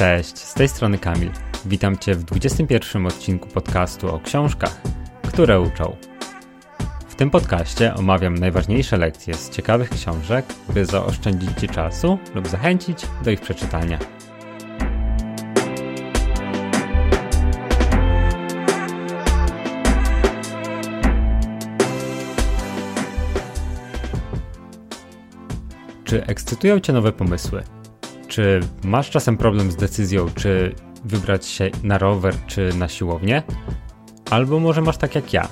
Cześć, z tej strony Kamil. Witam Cię w 21 odcinku podcastu o książkach, które uczą. W tym podcaście omawiam najważniejsze lekcje z ciekawych książek, by zaoszczędzić Ci czasu lub zachęcić do ich przeczytania. Czy ekscytują Cię nowe pomysły? Czy masz czasem problem z decyzją, czy wybrać się na rower, czy na siłownię? Albo może masz tak jak ja,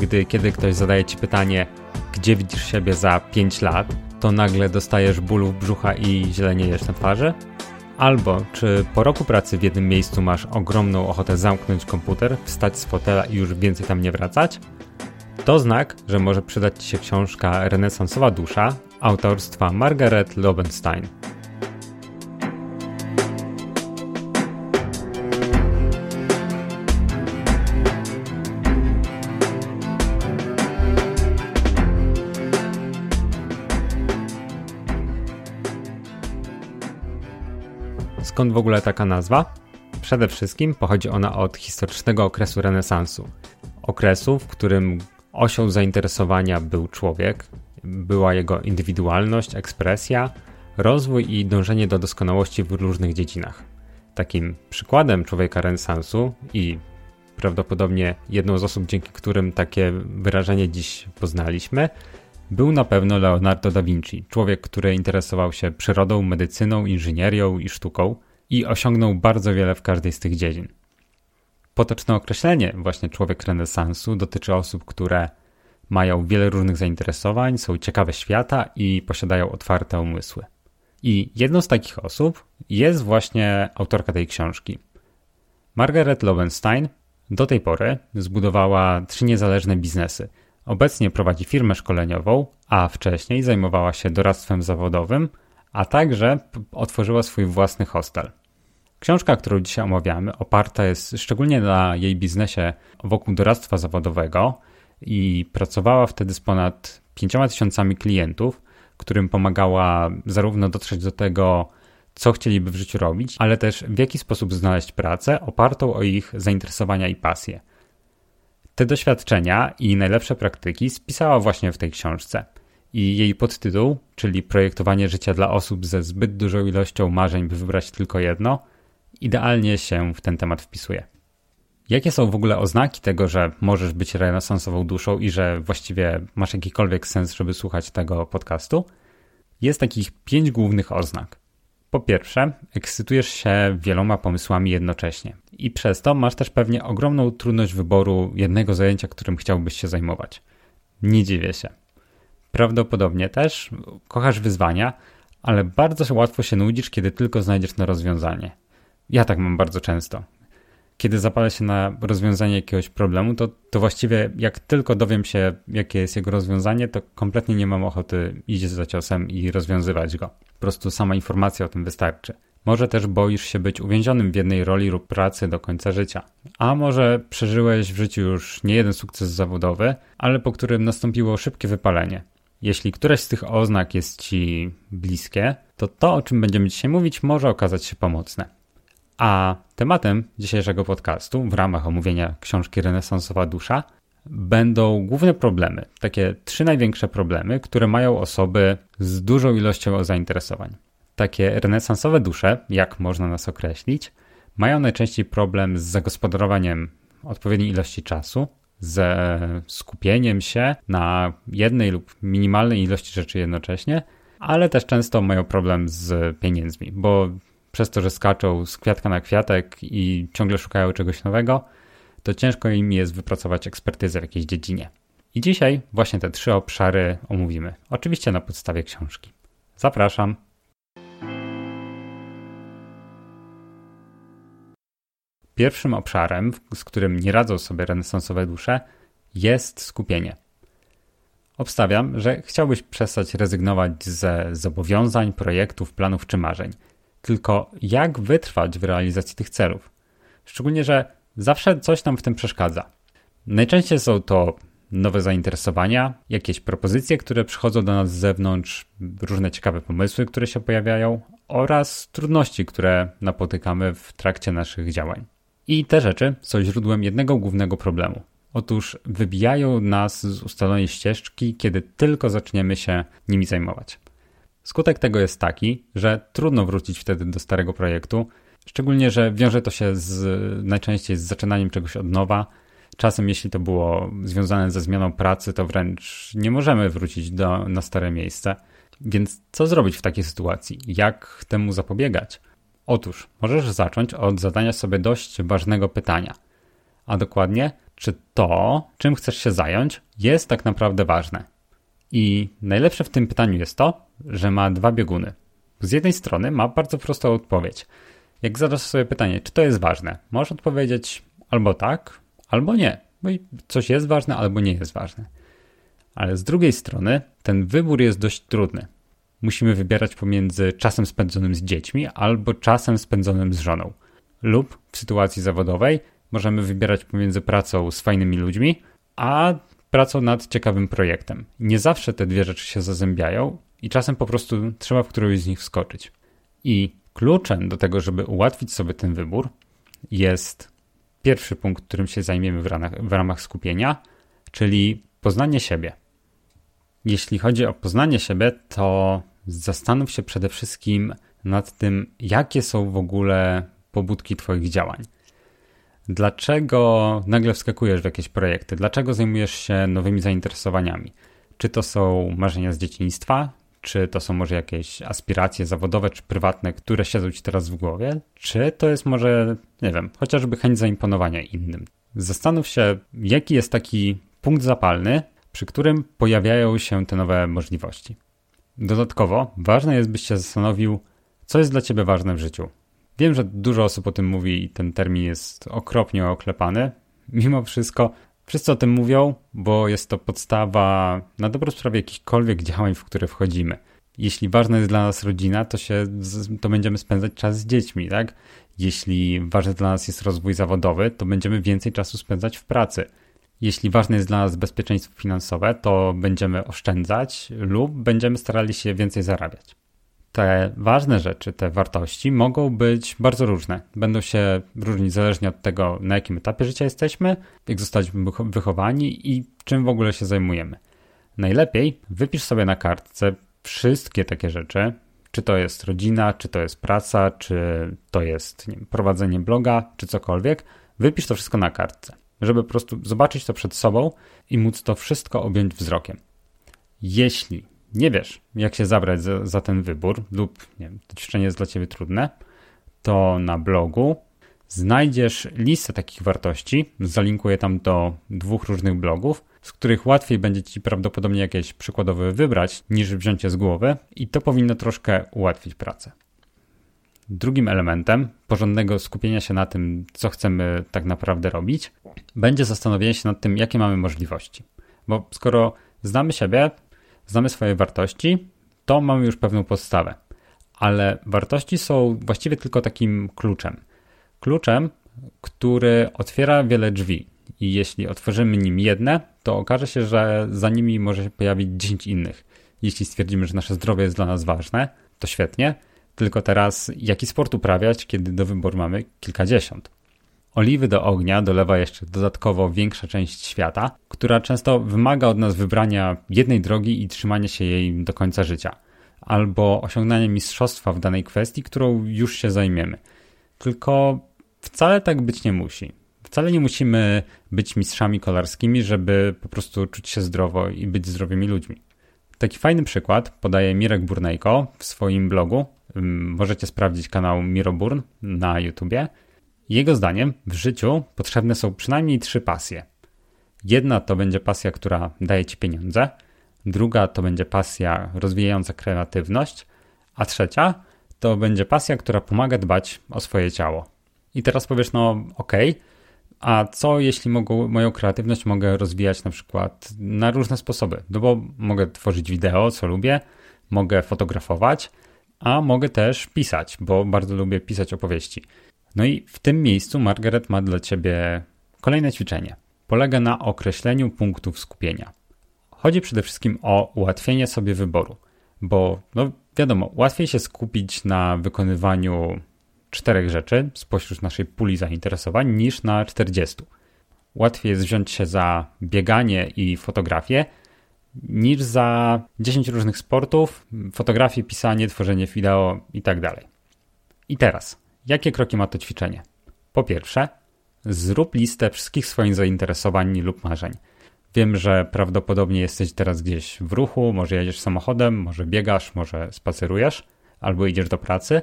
gdy kiedy ktoś zadaje Ci pytanie, gdzie widzisz siebie za 5 lat, to nagle dostajesz bólów brzucha i źle na twarzy? Albo czy po roku pracy w jednym miejscu masz ogromną ochotę zamknąć komputer, wstać z fotela i już więcej tam nie wracać? To znak, że może przydać Ci się książka Renesansowa Dusza autorstwa Margaret Lobenstein. Ogóle taka nazwa? Przede wszystkim pochodzi ona od historycznego okresu renesansu. Okresu, w którym osią zainteresowania był człowiek, była jego indywidualność, ekspresja, rozwój i dążenie do doskonałości w różnych dziedzinach. Takim przykładem człowieka renesansu i prawdopodobnie jedną z osób, dzięki którym takie wyrażenie dziś poznaliśmy, był na pewno Leonardo da Vinci, człowiek, który interesował się przyrodą, medycyną, inżynierią i sztuką i osiągnął bardzo wiele w każdej z tych dziedzin. Potoczne określenie właśnie człowiek renesansu dotyczy osób, które mają wiele różnych zainteresowań, są ciekawe świata i posiadają otwarte umysły. I jedną z takich osób jest właśnie autorka tej książki. Margaret Lowenstein do tej pory zbudowała trzy niezależne biznesy. Obecnie prowadzi firmę szkoleniową, a wcześniej zajmowała się doradztwem zawodowym, a także otworzyła swój własny hostel. Książka, którą dzisiaj omawiamy, oparta jest szczególnie na jej biznesie wokół doradztwa zawodowego i pracowała wtedy z ponad 5000 tysiącami klientów, którym pomagała zarówno dotrzeć do tego, co chcieliby w życiu robić, ale też w jaki sposób znaleźć pracę opartą o ich zainteresowania i pasje. Te doświadczenia i najlepsze praktyki spisała właśnie w tej książce. I jej podtytuł, czyli Projektowanie życia dla osób ze zbyt dużą ilością marzeń, by wybrać tylko jedno, idealnie się w ten temat wpisuje. Jakie są w ogóle oznaki tego, że możesz być renesansową duszą i że właściwie masz jakikolwiek sens, żeby słuchać tego podcastu? Jest takich pięć głównych oznak. Po pierwsze, ekscytujesz się wieloma pomysłami jednocześnie i przez to masz też pewnie ogromną trudność wyboru jednego zajęcia, którym chciałbyś się zajmować. Nie dziwię się. Prawdopodobnie też kochasz wyzwania, ale bardzo łatwo się nudzisz, kiedy tylko znajdziesz na rozwiązanie. Ja tak mam bardzo często kiedy zapalę się na rozwiązanie jakiegoś problemu, to, to właściwie jak tylko dowiem się, jakie jest jego rozwiązanie, to kompletnie nie mam ochoty iść za ciosem i rozwiązywać go. Po prostu sama informacja o tym wystarczy. Może też boisz się być uwięzionym w jednej roli lub pracy do końca życia. A może przeżyłeś w życiu już nie jeden sukces zawodowy, ale po którym nastąpiło szybkie wypalenie. Jeśli któreś z tych oznak jest Ci bliskie, to to, o czym będziemy dzisiaj mówić, może okazać się pomocne. A tematem dzisiejszego podcastu w ramach omówienia książki Renesansowa Dusza będą główne problemy, takie trzy największe problemy, które mają osoby z dużą ilością zainteresowań. Takie renesansowe dusze, jak można nas określić, mają najczęściej problem z zagospodarowaniem odpowiedniej ilości czasu, ze skupieniem się na jednej lub minimalnej ilości rzeczy jednocześnie, ale też często mają problem z pieniędzmi, bo przez to, że skaczą z kwiatka na kwiatek i ciągle szukają czegoś nowego, to ciężko im jest wypracować ekspertyzę w jakiejś dziedzinie. I dzisiaj właśnie te trzy obszary omówimy. Oczywiście na podstawie książki. Zapraszam. Pierwszym obszarem, z którym nie radzą sobie renesansowe dusze, jest skupienie. Obstawiam, że chciałbyś przestać rezygnować ze zobowiązań, projektów, planów czy marzeń – tylko jak wytrwać w realizacji tych celów. Szczególnie, że zawsze coś nam w tym przeszkadza. Najczęściej są to nowe zainteresowania, jakieś propozycje, które przychodzą do nas z zewnątrz, różne ciekawe pomysły, które się pojawiają, oraz trudności, które napotykamy w trakcie naszych działań. I te rzeczy są źródłem jednego głównego problemu. Otóż wybijają nas z ustalonej ścieżki, kiedy tylko zaczniemy się nimi zajmować. Skutek tego jest taki, że trudno wrócić wtedy do starego projektu, szczególnie, że wiąże to się z, najczęściej z zaczynaniem czegoś od nowa. Czasem, jeśli to było związane ze zmianą pracy, to wręcz nie możemy wrócić do, na stare miejsce. Więc co zrobić w takiej sytuacji? Jak temu zapobiegać? Otóż możesz zacząć od zadania sobie dość ważnego pytania. A dokładnie, czy to, czym chcesz się zająć, jest tak naprawdę ważne? I najlepsze w tym pytaniu jest to, że ma dwa bieguny. Z jednej strony ma bardzo prostą odpowiedź. Jak zadasz sobie pytanie, czy to jest ważne, możesz odpowiedzieć albo tak, albo nie. Bo coś jest ważne, albo nie jest ważne. Ale z drugiej strony ten wybór jest dość trudny. Musimy wybierać pomiędzy czasem spędzonym z dziećmi albo czasem spędzonym z żoną. Lub w sytuacji zawodowej możemy wybierać pomiędzy pracą z fajnymi ludźmi, a pracą nad ciekawym projektem. Nie zawsze te dwie rzeczy się zazębiają i czasem po prostu trzeba w którąś z nich wskoczyć. I kluczem do tego, żeby ułatwić sobie ten wybór, jest pierwszy punkt, którym się zajmiemy w ramach, w ramach skupienia, czyli poznanie siebie. Jeśli chodzi o poznanie siebie, to zastanów się przede wszystkim nad tym, jakie są w ogóle pobudki Twoich działań. Dlaczego nagle wskakujesz w jakieś projekty? Dlaczego zajmujesz się nowymi zainteresowaniami? Czy to są marzenia z dzieciństwa? Czy to są może jakieś aspiracje zawodowe czy prywatne, które siedzą ci teraz w głowie? Czy to jest może, nie wiem, chociażby chęć zaimponowania innym? Zastanów się, jaki jest taki punkt zapalny, przy którym pojawiają się te nowe możliwości. Dodatkowo ważne jest, byś się zastanowił, co jest dla ciebie ważne w życiu. Wiem, że dużo osób o tym mówi i ten termin jest okropnie oklepany. Mimo wszystko wszyscy o tym mówią, bo jest to podstawa na dobrą sprawę jakichkolwiek działań, w które wchodzimy. Jeśli ważna jest dla nas rodzina, to, się, to będziemy spędzać czas z dziećmi, tak? Jeśli ważny dla nas jest rozwój zawodowy, to będziemy więcej czasu spędzać w pracy. Jeśli ważne jest dla nas bezpieczeństwo finansowe, to będziemy oszczędzać lub będziemy starali się więcej zarabiać te ważne rzeczy, te wartości mogą być bardzo różne. Będą się różnić zależnie od tego, na jakim etapie życia jesteśmy, jak zostaliśmy wychowani i czym w ogóle się zajmujemy. Najlepiej wypisz sobie na kartce wszystkie takie rzeczy, czy to jest rodzina, czy to jest praca, czy to jest wiem, prowadzenie bloga, czy cokolwiek. Wypisz to wszystko na kartce, żeby po prostu zobaczyć to przed sobą i móc to wszystko objąć wzrokiem. Jeśli nie wiesz, jak się zabrać za, za ten wybór, lub nie wiem, to ćwiczenie jest dla ciebie trudne, to na blogu znajdziesz listę takich wartości. Zalinkuję tam do dwóch różnych blogów, z których łatwiej będzie ci prawdopodobnie jakieś przykładowe wybrać, niż wziąć je z głowy, i to powinno troszkę ułatwić pracę. Drugim elementem porządnego skupienia się na tym, co chcemy tak naprawdę robić, będzie zastanowienie się nad tym, jakie mamy możliwości. Bo skoro znamy siebie, znamy swoje wartości, to mamy już pewną podstawę. Ale wartości są właściwie tylko takim kluczem. Kluczem, który otwiera wiele drzwi. I jeśli otworzymy nim jedne, to okaże się, że za nimi może się pojawić 10 innych. Jeśli stwierdzimy, że nasze zdrowie jest dla nas ważne, to świetnie. Tylko teraz, jaki sport uprawiać, kiedy do wyboru mamy kilkadziesiąt? Oliwy do ognia dolewa jeszcze dodatkowo większa część świata, która często wymaga od nas wybrania jednej drogi i trzymania się jej do końca życia, albo osiągnania mistrzostwa w danej kwestii, którą już się zajmiemy. Tylko wcale tak być nie musi. Wcale nie musimy być mistrzami kolarskimi, żeby po prostu czuć się zdrowo i być zdrowymi ludźmi. Taki fajny przykład podaje Mirek Burnejko w swoim blogu. Możecie sprawdzić kanał Miroburn na YouTubie jego zdaniem w życiu potrzebne są przynajmniej trzy pasje. Jedna to będzie pasja, która daje ci pieniądze, druga to będzie pasja rozwijająca kreatywność, a trzecia to będzie pasja, która pomaga dbać o swoje ciało. I teraz powiesz, no okej, okay, a co jeśli mogę, moją kreatywność mogę rozwijać na przykład na różne sposoby? No bo mogę tworzyć wideo, co lubię, mogę fotografować, a mogę też pisać, bo bardzo lubię pisać opowieści. No i w tym miejscu Margaret ma dla Ciebie kolejne ćwiczenie. Polega na określeniu punktów skupienia. Chodzi przede wszystkim o ułatwienie sobie wyboru, bo no, Wiadomo, łatwiej się skupić na wykonywaniu czterech rzeczy spośród naszej puli zainteresowań niż na 40. Łatwiej jest wziąć się za bieganie i fotografię niż za 10 różnych sportów, fotografię, pisanie, tworzenie wideo itd. Tak I teraz, jakie kroki ma to ćwiczenie? Po pierwsze, zrób listę wszystkich swoich zainteresowań lub marzeń. Wiem, że prawdopodobnie jesteś teraz gdzieś w ruchu, może jedziesz samochodem, może biegasz, może spacerujesz, albo idziesz do pracy,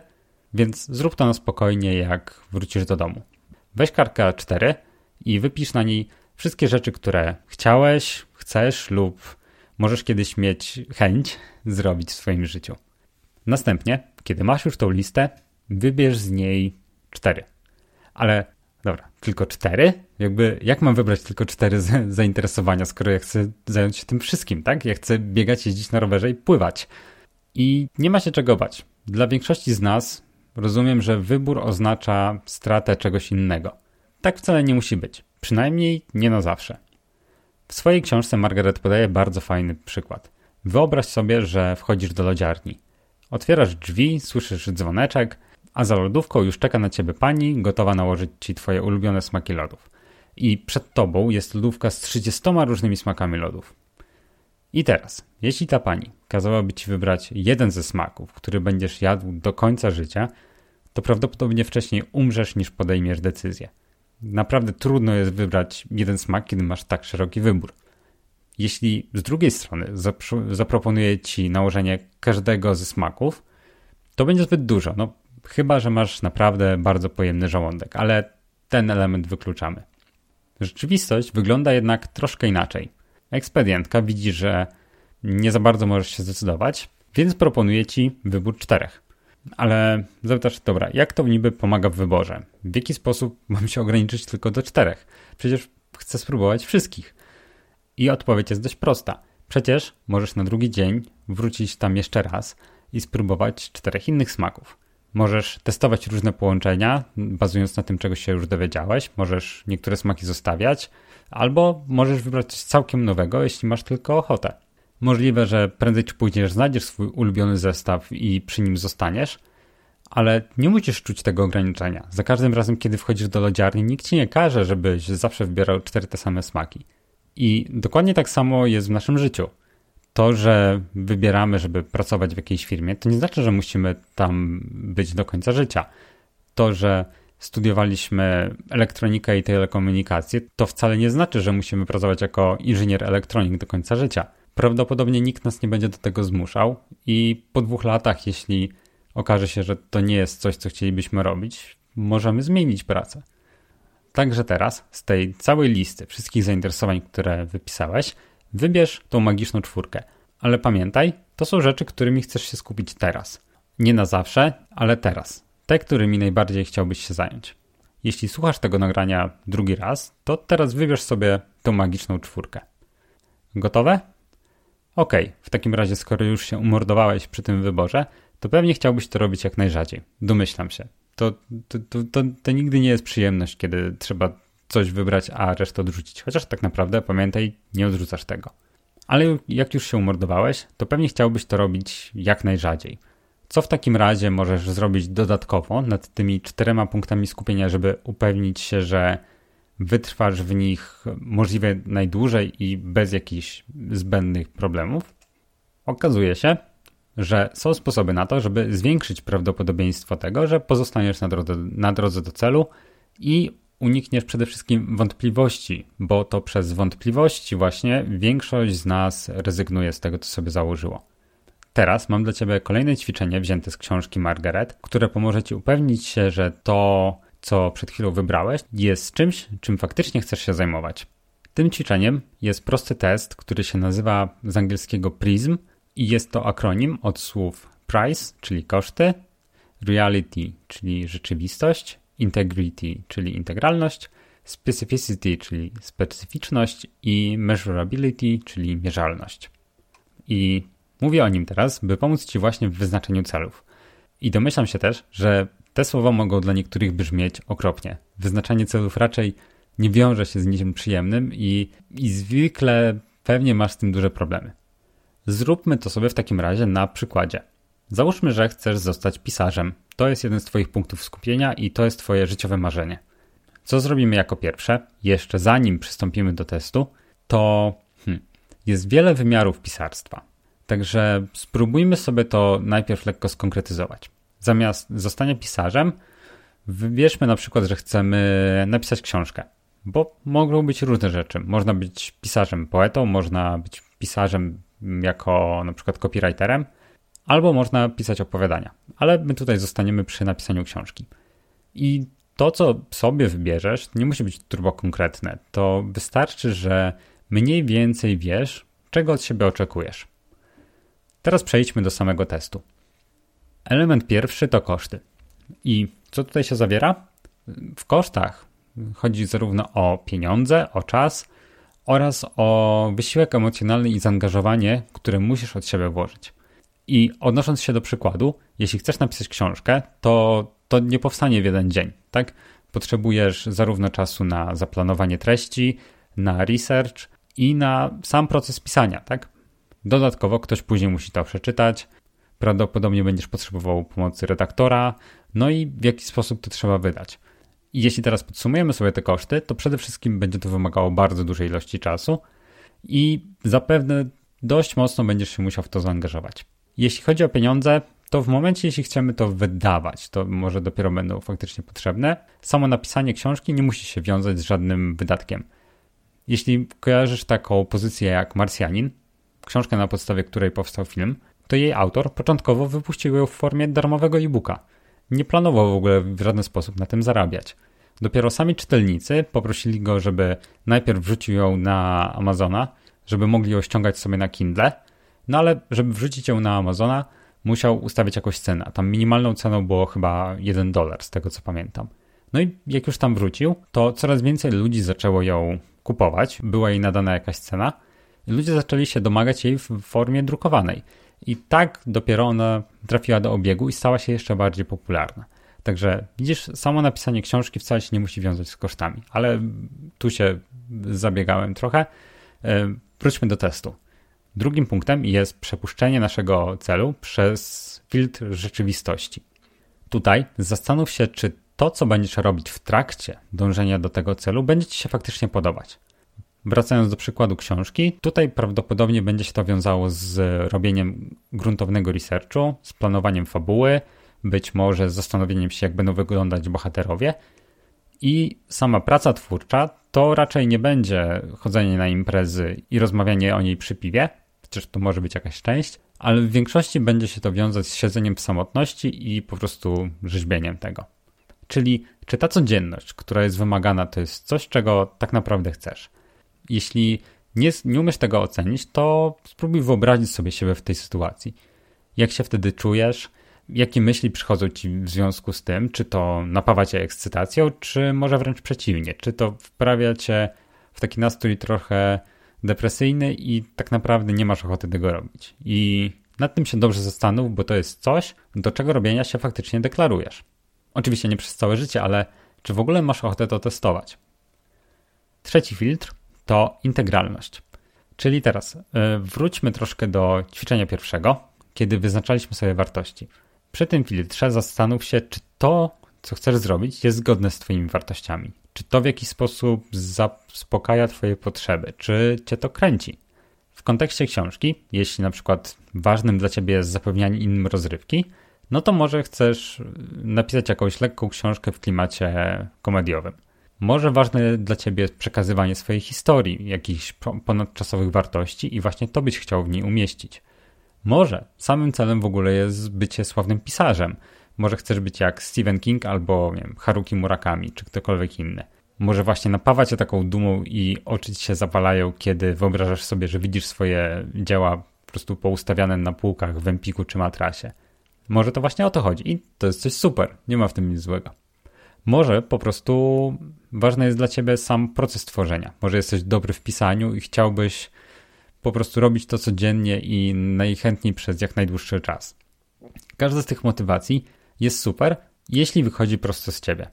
więc zrób to na spokojnie, jak wrócisz do domu. Weź kartkę A4 i wypisz na niej wszystkie rzeczy, które chciałeś, chcesz lub możesz kiedyś mieć chęć zrobić w swoim życiu. Następnie, kiedy masz już tą listę, wybierz z niej cztery. Ale dobra, tylko cztery? Jakby, jak mam wybrać tylko cztery zainteresowania, skoro ja chcę zająć się tym wszystkim, tak? Ja chcę biegać, jeździć na rowerze i pływać. I nie ma się czego bać. Dla większości z nas rozumiem, że wybór oznacza stratę czegoś innego. Tak wcale nie musi być. Przynajmniej nie na zawsze. W swojej książce Margaret podaje bardzo fajny przykład. Wyobraź sobie, że wchodzisz do lodziarni. Otwierasz drzwi, słyszysz dzwoneczek, a za lodówką już czeka na ciebie pani, gotowa nałożyć ci twoje ulubione smaki lodów. I przed tobą jest lodówka z 30 różnymi smakami lodów. I teraz, jeśli ta pani kazałaby ci wybrać jeden ze smaków, który będziesz jadł do końca życia, to prawdopodobnie wcześniej umrzesz niż podejmiesz decyzję. Naprawdę trudno jest wybrać jeden smak, kiedy masz tak szeroki wybór. Jeśli z drugiej strony zaproponuję ci nałożenie każdego ze smaków, to będzie zbyt dużo. No, chyba, że masz naprawdę bardzo pojemny żołądek, ale ten element wykluczamy. Rzeczywistość wygląda jednak troszkę inaczej. Ekspedientka widzi, że nie za bardzo możesz się zdecydować, więc proponuje ci wybór czterech. Ale zapytasz, dobra, jak to niby pomaga w wyborze? W jaki sposób mam się ograniczyć tylko do czterech? Przecież chcę spróbować wszystkich. I odpowiedź jest dość prosta. Przecież możesz na drugi dzień wrócić tam jeszcze raz i spróbować czterech innych smaków. Możesz testować różne połączenia, bazując na tym, czego się już dowiedziałeś. Możesz niektóre smaki zostawiać, albo możesz wybrać coś całkiem nowego, jeśli masz tylko ochotę. Możliwe, że prędzej czy później znajdziesz swój ulubiony zestaw i przy nim zostaniesz, ale nie musisz czuć tego ograniczenia. Za każdym razem, kiedy wchodzisz do lodziarni, nikt ci nie każe, żebyś zawsze wybierał cztery te same smaki. I dokładnie tak samo jest w naszym życiu. To, że wybieramy, żeby pracować w jakiejś firmie, to nie znaczy, że musimy tam być do końca życia. To, że studiowaliśmy elektronikę i telekomunikację, to wcale nie znaczy, że musimy pracować jako inżynier elektronik do końca życia prawdopodobnie nikt nas nie będzie do tego zmuszał i po dwóch latach, jeśli okaże się, że to nie jest coś, co chcielibyśmy robić, możemy zmienić pracę. Także teraz z tej całej listy wszystkich zainteresowań, które wypisałeś, wybierz tą magiczną czwórkę. Ale pamiętaj, to są rzeczy, którymi chcesz się skupić teraz. Nie na zawsze, ale teraz. Te, którymi najbardziej chciałbyś się zająć. Jeśli słuchasz tego nagrania drugi raz, to teraz wybierz sobie tą magiczną czwórkę. Gotowe? Okay, w takim razie, skoro już się umordowałeś przy tym wyborze, to pewnie chciałbyś to robić jak najrzadziej. Domyślam się. To, to, to, to, to nigdy nie jest przyjemność, kiedy trzeba coś wybrać, a resztę odrzucić. Chociaż tak naprawdę, pamiętaj, nie odrzucasz tego. Ale jak już się umordowałeś, to pewnie chciałbyś to robić jak najrzadziej. Co w takim razie możesz zrobić dodatkowo nad tymi czterema punktami skupienia, żeby upewnić się, że wytrwasz w nich możliwie najdłużej i bez jakichś zbędnych problemów, okazuje się, że są sposoby na to, żeby zwiększyć prawdopodobieństwo tego, że pozostaniesz na drodze, na drodze do celu i unikniesz przede wszystkim wątpliwości, bo to przez wątpliwości właśnie większość z nas rezygnuje z tego, co sobie założyło. Teraz mam dla Ciebie kolejne ćwiczenie wzięte z książki Margaret, które pomoże Ci upewnić się, że to, co przed chwilą wybrałeś, jest czymś, czym faktycznie chcesz się zajmować. Tym ćwiczeniem jest prosty test, który się nazywa z angielskiego PRISM i jest to akronim od słów price, czyli koszty, reality, czyli rzeczywistość, integrity, czyli integralność, specificity, czyli specyficzność i measurability, czyli mierzalność. I mówię o nim teraz, by pomóc Ci właśnie w wyznaczeniu celów. I domyślam się też, że te słowa mogą dla niektórych brzmieć okropnie. Wyznaczanie celów raczej nie wiąże się z niczym przyjemnym i, i zwykle pewnie masz z tym duże problemy. Zróbmy to sobie w takim razie na przykładzie. Załóżmy, że chcesz zostać pisarzem. To jest jeden z Twoich punktów skupienia i to jest Twoje życiowe marzenie. Co zrobimy jako pierwsze, jeszcze zanim przystąpimy do testu, to hmm, jest wiele wymiarów pisarstwa. Także spróbujmy sobie to najpierw lekko skonkretyzować. Zamiast zostania pisarzem, wybierzmy na przykład, że chcemy napisać książkę, bo mogą być różne rzeczy. Można być pisarzem poetą, można być pisarzem jako na przykład copywriterem, albo można pisać opowiadania. Ale my tutaj zostaniemy przy napisaniu książki. I to, co sobie wybierzesz, nie musi być turbo konkretne. To wystarczy, że mniej więcej wiesz, czego od siebie oczekujesz. Teraz przejdźmy do samego testu. Element pierwszy to koszty. I co tutaj się zawiera? W kosztach chodzi zarówno o pieniądze, o czas oraz o wysiłek emocjonalny i zaangażowanie, które musisz od siebie włożyć. I odnosząc się do przykładu, jeśli chcesz napisać książkę, to to nie powstanie w jeden dzień, tak? Potrzebujesz zarówno czasu na zaplanowanie treści, na research i na sam proces pisania, tak? Dodatkowo ktoś później musi to przeczytać, prawdopodobnie będziesz potrzebował pomocy redaktora, no i w jaki sposób to trzeba wydać. I jeśli teraz podsumujemy sobie te koszty, to przede wszystkim będzie to wymagało bardzo dużej ilości czasu i zapewne dość mocno będziesz się musiał w to zaangażować. Jeśli chodzi o pieniądze, to w momencie, jeśli chcemy to wydawać, to może dopiero będą faktycznie potrzebne. Samo napisanie książki nie musi się wiązać z żadnym wydatkiem. Jeśli kojarzysz taką pozycję jak Marsjanin, książkę na podstawie której powstał film, to jej autor początkowo wypuścił ją w formie darmowego e-booka. Nie planował w ogóle w żaden sposób na tym zarabiać. Dopiero sami czytelnicy poprosili go, żeby najpierw wrzucił ją na Amazona, żeby mogli ją ściągać sobie na Kindle, no ale żeby wrzucić ją na Amazona, musiał ustawić jakąś cenę. Tam minimalną ceną było chyba 1 dolar, z tego co pamiętam. No i jak już tam wrócił, to coraz więcej ludzi zaczęło ją kupować, była jej nadana jakaś cena. Ludzie zaczęli się domagać jej w formie drukowanej. I tak dopiero ona trafiła do obiegu i stała się jeszcze bardziej popularna. Także widzisz, samo napisanie książki wcale się nie musi wiązać z kosztami, ale tu się zabiegałem trochę. E, wróćmy do testu. Drugim punktem jest przepuszczenie naszego celu przez filtr rzeczywistości. Tutaj zastanów się, czy to, co będziesz robić w trakcie dążenia do tego celu, będzie Ci się faktycznie podobać. Wracając do przykładu książki, tutaj prawdopodobnie będzie się to wiązało z robieniem gruntownego researchu, z planowaniem fabuły, być może z zastanowieniem się, jak będą wyglądać bohaterowie. I sama praca twórcza to raczej nie będzie chodzenie na imprezy i rozmawianie o niej przy piwie, chociaż to może być jakaś część, ale w większości będzie się to wiązać z siedzeniem w samotności i po prostu rzeźbieniem tego. Czyli czy ta codzienność, która jest wymagana, to jest coś, czego tak naprawdę chcesz? Jeśli nie, nie umiesz tego ocenić, to spróbuj wyobrazić sobie siebie w tej sytuacji. Jak się wtedy czujesz? Jakie myśli przychodzą ci w związku z tym? Czy to napawa cię ekscytacją, czy może wręcz przeciwnie? Czy to wprawia cię w taki nastrój trochę depresyjny i tak naprawdę nie masz ochoty tego robić. I nad tym się dobrze zastanów, bo to jest coś, do czego robienia się faktycznie deklarujesz. Oczywiście nie przez całe życie, ale czy w ogóle masz ochotę to testować? Trzeci filtr to integralność. Czyli teraz yy, wróćmy troszkę do ćwiczenia pierwszego, kiedy wyznaczaliśmy sobie wartości. Przy tym filtrze zastanów się, czy to, co chcesz zrobić, jest zgodne z Twoimi wartościami. Czy to w jakiś sposób zaspokaja Twoje potrzeby? Czy Cię to kręci? W kontekście książki, jeśli na przykład ważnym dla Ciebie jest zapewnianie innym rozrywki, no to może chcesz napisać jakąś lekką książkę w klimacie komediowym. Może ważne dla Ciebie jest przekazywanie swojej historii, jakichś ponadczasowych wartości i właśnie to byś chciał w niej umieścić. Może samym celem w ogóle jest bycie sławnym pisarzem, może chcesz być jak Stephen King albo nie wiem, Haruki Murakami, czy ktokolwiek inny. Może właśnie napawa cię taką dumą i oczy ci się zapalają, kiedy wyobrażasz sobie, że widzisz swoje dzieła po prostu poustawiane na półkach w Empiku czy matrasie. Może to właśnie o to chodzi i to jest coś super, nie ma w tym nic złego. Może po prostu ważny jest dla ciebie sam proces tworzenia. Może jesteś dobry w pisaniu i chciałbyś po prostu robić to codziennie i najchętniej przez jak najdłuższy czas. Każda z tych motywacji jest super, jeśli wychodzi prosto z ciebie.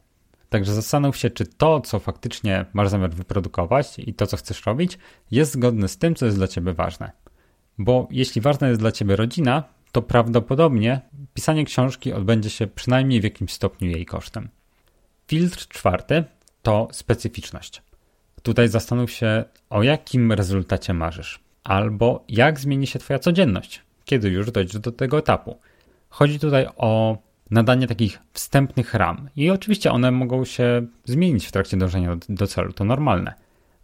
Także zastanów się, czy to, co faktycznie masz zamiar wyprodukować i to, co chcesz robić, jest zgodne z tym, co jest dla ciebie ważne. Bo jeśli ważna jest dla ciebie rodzina, to prawdopodobnie pisanie książki odbędzie się przynajmniej w jakimś stopniu jej kosztem. Filtr czwarty to specyficzność. Tutaj zastanów się, o jakim rezultacie marzysz, albo jak zmieni się Twoja codzienność, kiedy już dojdziesz do tego etapu. Chodzi tutaj o nadanie takich wstępnych ram, i oczywiście one mogą się zmienić w trakcie dążenia do, do celu, to normalne.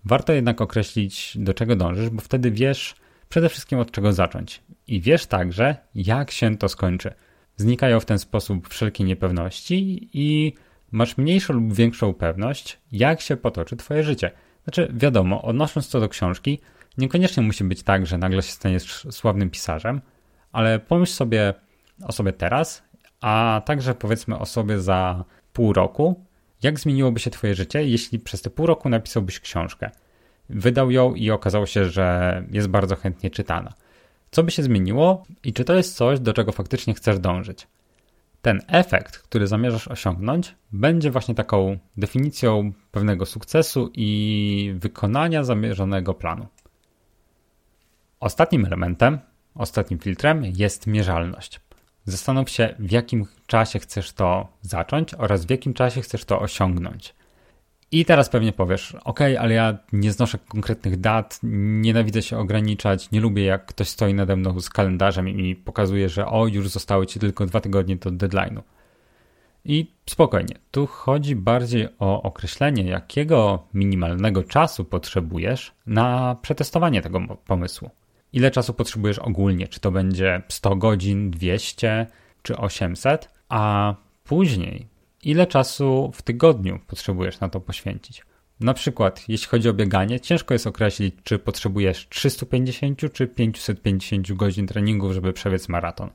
Warto jednak określić, do czego dążysz, bo wtedy wiesz przede wszystkim od czego zacząć i wiesz także, jak się to skończy. Znikają w ten sposób wszelkie niepewności i masz mniejszą lub większą pewność, jak się potoczy Twoje życie. Znaczy, wiadomo, odnosząc to do książki, niekoniecznie musi być tak, że nagle się staniesz sławnym pisarzem, ale pomyśl sobie o sobie teraz, a także powiedzmy o sobie za pół roku, jak zmieniłoby się Twoje życie, jeśli przez te pół roku napisałbyś książkę. Wydał ją i okazało się, że jest bardzo chętnie czytana. Co by się zmieniło i czy to jest coś, do czego faktycznie chcesz dążyć? Ten efekt, który zamierzasz osiągnąć, będzie właśnie taką definicją pewnego sukcesu i wykonania zamierzonego planu. Ostatnim elementem, ostatnim filtrem jest mierzalność. Zastanów się, w jakim czasie chcesz to zacząć oraz w jakim czasie chcesz to osiągnąć. I teraz pewnie powiesz, ok, ale ja nie znoszę konkretnych dat, nienawidzę się ograniczać, nie lubię jak ktoś stoi nade mną z kalendarzem i mi pokazuje, że o, już zostały ci tylko dwa tygodnie do deadline'u. I spokojnie, tu chodzi bardziej o określenie, jakiego minimalnego czasu potrzebujesz na przetestowanie tego pomysłu. Ile czasu potrzebujesz ogólnie? Czy to będzie 100 godzin, 200 czy 800? A później ile czasu w tygodniu potrzebujesz na to poświęcić. Na przykład, jeśli chodzi o bieganie, ciężko jest określić, czy potrzebujesz 350 czy 550 godzin treningów, żeby przebiec maraton.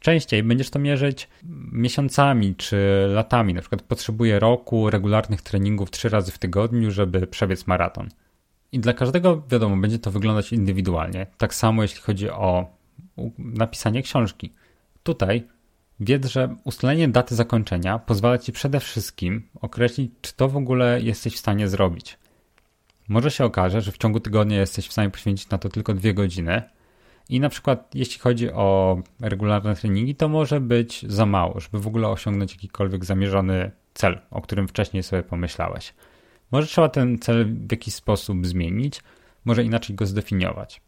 Częściej będziesz to mierzyć miesiącami czy latami. Na przykład potrzebuję roku regularnych treningów 3 razy w tygodniu, żeby przebiec maraton. I dla każdego, wiadomo, będzie to wyglądać indywidualnie. Tak samo jeśli chodzi o napisanie książki. Tutaj Wiedz, że ustalenie daty zakończenia pozwala Ci przede wszystkim określić, czy to w ogóle jesteś w stanie zrobić. Może się okaże, że w ciągu tygodnia jesteś w stanie poświęcić na to tylko dwie godziny i na przykład jeśli chodzi o regularne treningi, to może być za mało, żeby w ogóle osiągnąć jakikolwiek zamierzony cel, o którym wcześniej sobie pomyślałeś. Może trzeba ten cel w jakiś sposób zmienić, może inaczej go zdefiniować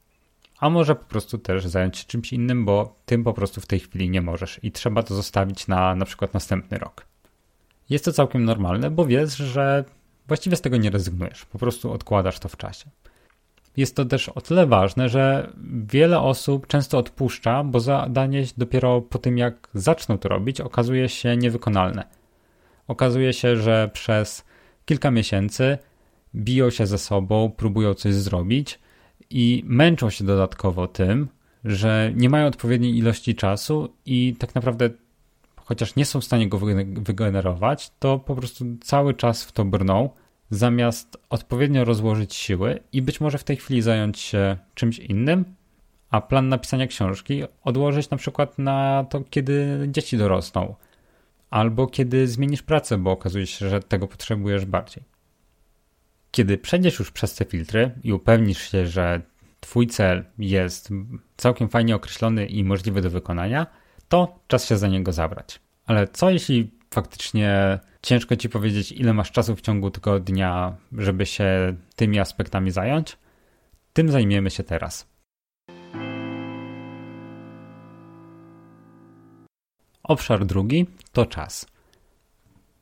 a może po prostu też zająć się czymś innym, bo tym po prostu w tej chwili nie możesz i trzeba to zostawić na na przykład następny rok. Jest to całkiem normalne, bo wiesz, że właściwie z tego nie rezygnujesz, po prostu odkładasz to w czasie. Jest to też o tyle ważne, że wiele osób często odpuszcza, bo zadanie dopiero po tym, jak zaczną to robić, okazuje się niewykonalne. Okazuje się, że przez kilka miesięcy biją się ze sobą, próbują coś zrobić – i męczą się dodatkowo tym, że nie mają odpowiedniej ilości czasu i tak naprawdę, chociaż nie są w stanie go wygenerować, to po prostu cały czas w to brną, zamiast odpowiednio rozłożyć siły i być może w tej chwili zająć się czymś innym, a plan napisania książki odłożyć na przykład na to, kiedy dzieci dorosną, albo kiedy zmienisz pracę, bo okazuje się, że tego potrzebujesz bardziej. Kiedy przejdziesz już przez te filtry i upewnisz się, że Twój cel jest całkiem fajnie określony i możliwy do wykonania, to czas się za niego zabrać. Ale co jeśli faktycznie ciężko Ci powiedzieć, ile masz czasu w ciągu tego dnia, żeby się tymi aspektami zająć? Tym zajmiemy się teraz. Obszar drugi to czas.